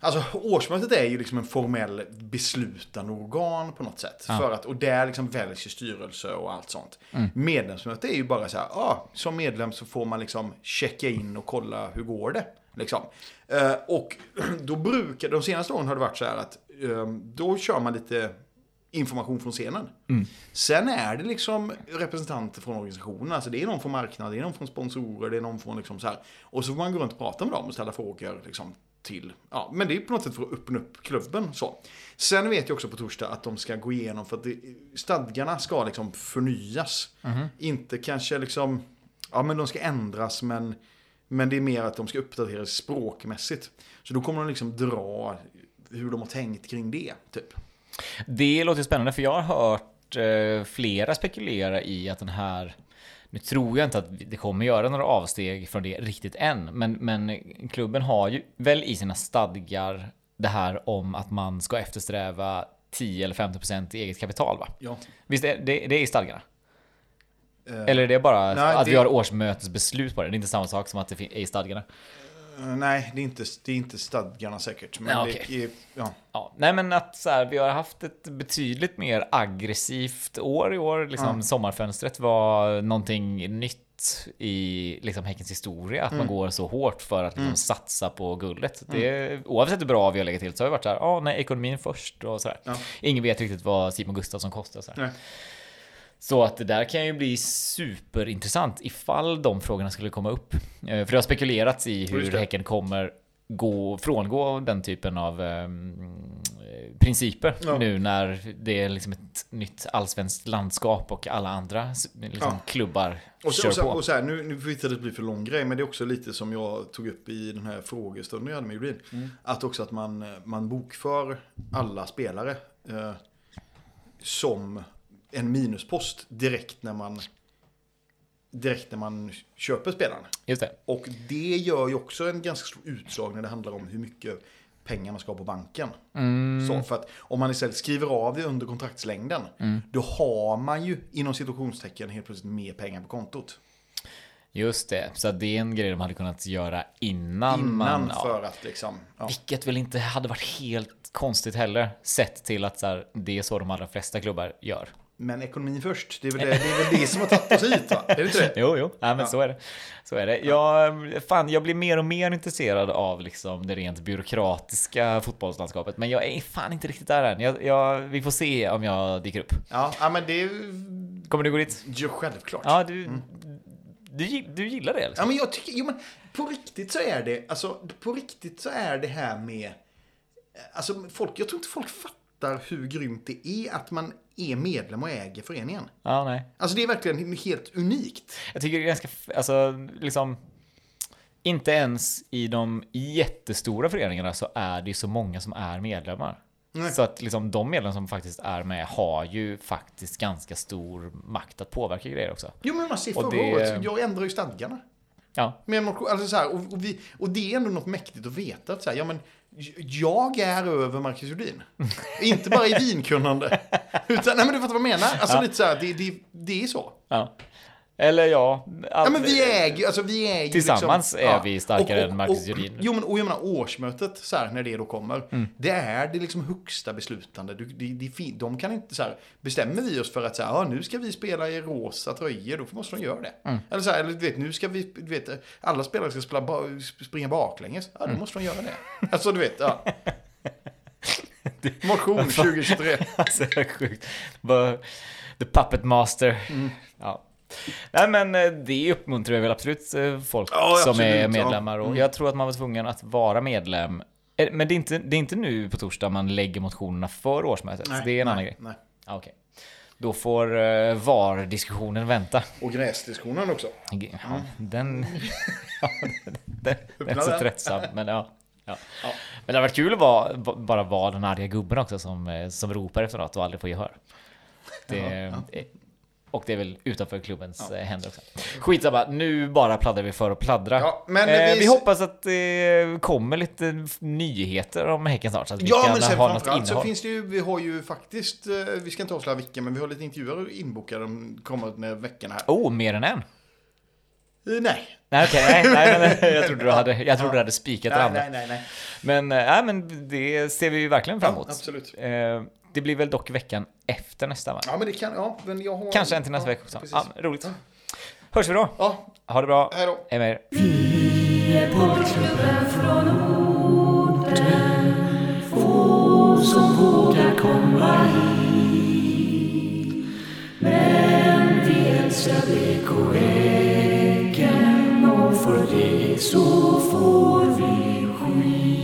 Speaker 1: Alltså årsmötet är ju liksom en formell beslutande organ på något sätt.
Speaker 2: Ja.
Speaker 1: För att, och där liksom väljs ju styrelse och allt sånt. Medlemsmöte är ju bara så här, ja, som medlem så får man liksom checka in och kolla hur går det. Liksom. Eh, och då brukar, de senaste åren har det varit så här att eh, då kör man lite information från scenen. Sen är det liksom representanter från organisationen. Alltså det är någon från marknaden, det är någon från sponsorer, det är någon från liksom så här. Och så får man gå runt och prata med dem och ställa frågor liksom till. Ja, men det är på något sätt för att öppna upp klubben så. Sen vet jag också på torsdag att de ska gå igenom för att det, stadgarna ska liksom förnyas. Inte kanske liksom, ja men de ska ändras men men det är mer att de ska uppdateras språkmässigt. Så då kommer de liksom dra hur de har tänkt kring det, typ.
Speaker 2: Det låter spännande för jag har hört eh, flera spekulera i att den här nu tror jag inte att det kommer göra några avsteg från det riktigt än, men, men klubben har ju väl i sina stadgar det här om att man ska eftersträva 10 eller 50 procent i eget kapital va?
Speaker 1: Ja.
Speaker 2: Visst är det, det är i stadgarna?
Speaker 1: Eh,
Speaker 2: Eller är det bara
Speaker 1: nej,
Speaker 2: att
Speaker 1: det-
Speaker 2: vi har årsmötesbeslut på det? Det är inte samma sak som att det är i stadgarna.
Speaker 1: Eh, nej, det är, inte, det är inte stadgarna säkert. Men det
Speaker 2: okej.
Speaker 1: är, ja.
Speaker 2: Ja, nej men att så här, vi har haft ett betydligt mer aggressivt år i år. Liksom,
Speaker 1: Ja.
Speaker 2: Sommarfönstret var någonting nytt i liksom, Häckens historia. Att man går så hårt för att liksom, satsa på guldet. Det, oavsett hur bra vi har legat till så har vi varit så här, ja nej, ekonomin först och sådär.
Speaker 1: Ja.
Speaker 2: Ingen vet riktigt vad Simon Gustafsson kostar. Så, här.
Speaker 1: Nej.
Speaker 2: Så att det där kan ju bli superintressant ifall de frågorna skulle komma upp. Eh, För det har spekulerats i hur. Häcken kommer gå, frångå den typen av ehm, eh, principer
Speaker 1: Ja.
Speaker 2: nu när det är liksom ett nytt allsvenskt landskap och alla andra liksom,
Speaker 1: Ja.
Speaker 2: klubbar
Speaker 1: Och, så,
Speaker 2: kör
Speaker 1: och, så,
Speaker 2: på.
Speaker 1: och så här, nu, nu får inte det bli för lång grej, men det är också lite som jag tog upp i den här frågestunden jag hade med Jurin.
Speaker 2: Mm.
Speaker 1: Att också att man, eh, man bokför alla spelare eh, som en minuspost direkt när man direkt när man köper spelaren.
Speaker 2: Just det.
Speaker 1: Och det gör ju också en ganska stor utslag när det handlar om hur mycket pengar man ska ha på banken.
Speaker 2: Mm.
Speaker 1: Så för att om man istället skriver av det under kontraktslängden,
Speaker 2: Mm.
Speaker 1: då har man ju inom situationstecken helt plötsligt mer pengar på kontot.
Speaker 2: Just det. Så det är en grej de hade kunnat göra innan,
Speaker 1: Innan
Speaker 2: man... ja.
Speaker 1: för att liksom... Ja.
Speaker 2: Vilket väl inte hade varit helt konstigt heller. Sett till att så här, det är så de allra flesta klubbar gör.
Speaker 1: Men ekonomin först, det är väl det, det, är väl det som har tagit oss hit va? Är det inte det?
Speaker 2: Jo, jo, ja, men
Speaker 1: Ja.
Speaker 2: så är det. Så är det. Jag, fan, jag blir mer och mer intresserad av liksom det rent byråkratiska fotbollslandskapet. Men jag är fan inte riktigt där än. Jag, jag, vi får se om jag dyker upp.
Speaker 1: Ja, ja men det är
Speaker 2: Kommer du gå dit?
Speaker 1: ju självklart.
Speaker 2: Ja, du, du, gi- du gillar det
Speaker 1: Ja,
Speaker 2: liksom?
Speaker 1: men jag tycker, jo men på riktigt så är det, alltså på riktigt så är det här med, alltså folk, jag tror inte folk fattar hur grymt det är att man är medlem och äger föreningen.
Speaker 2: Ja, nej.
Speaker 1: Alltså det är verkligen helt unikt.
Speaker 2: Jag tycker det är ganska, alltså liksom inte ens i de jättestora föreningarna så är det så många som är medlemmar.
Speaker 1: Nej.
Speaker 2: Så att liksom de medlemmar som faktiskt är med har ju faktiskt ganska stor makt att påverka grejer också.
Speaker 1: Jo men man ser förra
Speaker 2: det-
Speaker 1: året, jag ändrar ju stadgarna.
Speaker 2: Ja,
Speaker 1: Med en motion, alltså så här, och, och, vi, och det är ändå något mäktigt att veta att så här, ja men jag är över Marcus Jordin. inte bara i vinkunnande. Utan, nej men du fattar vad jag menar. Alltså
Speaker 2: Ja.
Speaker 1: lite så här, det, det, det är så.
Speaker 2: ja. Eller ja.
Speaker 1: Ja men vi äger alltså vi äger
Speaker 2: Tillsammans
Speaker 1: liksom,
Speaker 2: är vi starkare än Marcus
Speaker 1: och,
Speaker 2: Jordin.
Speaker 1: Jo men, och jag menar årsmötet så här, när det då kommer.
Speaker 2: Mm.
Speaker 1: Det är det liksom högsta beslutande. Det, det, de kan inte så här, bestämmer vi oss för att så här, ja, nu ska vi spela i rosa tröjor, då måste de göra det.
Speaker 2: Mm.
Speaker 1: Eller så här, eller du vet, nu ska vi, du vet, alla spelare ska spela, ba, springa baklänges. Ja, då
Speaker 2: Mm.
Speaker 1: måste de göra det. Alltså du vet, ja. Motion 2023.
Speaker 2: Alltså, sjukt. Bara, The Puppet Master.
Speaker 1: Mm.
Speaker 2: Ja. Nej men eh, det uppmuntrar väl absolut eh, folk
Speaker 1: Ja,
Speaker 2: som
Speaker 1: absolut,
Speaker 2: är
Speaker 1: ja.
Speaker 2: medlemmar. Och
Speaker 1: Mm.
Speaker 2: jag tror att man var tvungen att vara medlem. Eh, Men det är inte, det är inte nu på torsdag man lägger motionerna för årsmötet. det är en
Speaker 1: nej,
Speaker 2: annan grej.
Speaker 1: Nej.
Speaker 2: Ah, Okej. Då får VAR-diskussionen vänta.
Speaker 1: Och gräsdiskussionen också.
Speaker 2: Ja, den, ja, den, den är
Speaker 1: Öppna
Speaker 2: så
Speaker 1: den.
Speaker 2: tröttsam. Men ja. Ja.
Speaker 1: Ja.
Speaker 2: Men det har varit kul att vara, bara vara den arga gubben också som, som ropar efter något och aldrig får gehör. Det, Och det är väl utanför klubbens eh, händer också. Skitsamma, nu bara pladdrar vi för att pladdra.
Speaker 1: Ja, men
Speaker 2: eh,
Speaker 1: vi-
Speaker 2: vi... hoppas att det kommer lite nyheter om Häcken snart så att vi
Speaker 1: Ja,
Speaker 2: kan
Speaker 1: men sen
Speaker 2: ha något
Speaker 1: så finns det ju, vi har ju faktiskt, eh, vi ska inte avslöja vilka, men vi har lite intervjuer inbokade de kommande veckorna här.
Speaker 2: Oh, mer än en?
Speaker 1: Eh, Nej.
Speaker 2: Nej okej, nej, nej, nej, jag trodde du hade, jag trodde du hade spikat det andra. Men, nej, men det ser vi ju verkligen fram
Speaker 1: Ja,
Speaker 2: emot.
Speaker 1: absolut.
Speaker 2: Eh, det blir väl dock veckan efter nästa va?
Speaker 1: Ja, men det kan, ja, men jag har...
Speaker 2: Kanske en till nästa
Speaker 1: ja,
Speaker 2: vecka också.
Speaker 1: precis.
Speaker 2: Ja, roligt. Hörs vi då.
Speaker 1: Ja,
Speaker 2: Ha det bra.
Speaker 1: hej då.
Speaker 2: Hej med er.
Speaker 3: Vi är porrklubben från orten Få som vågar komma hit Men vi älskar BK Häcken och för det så får vi skit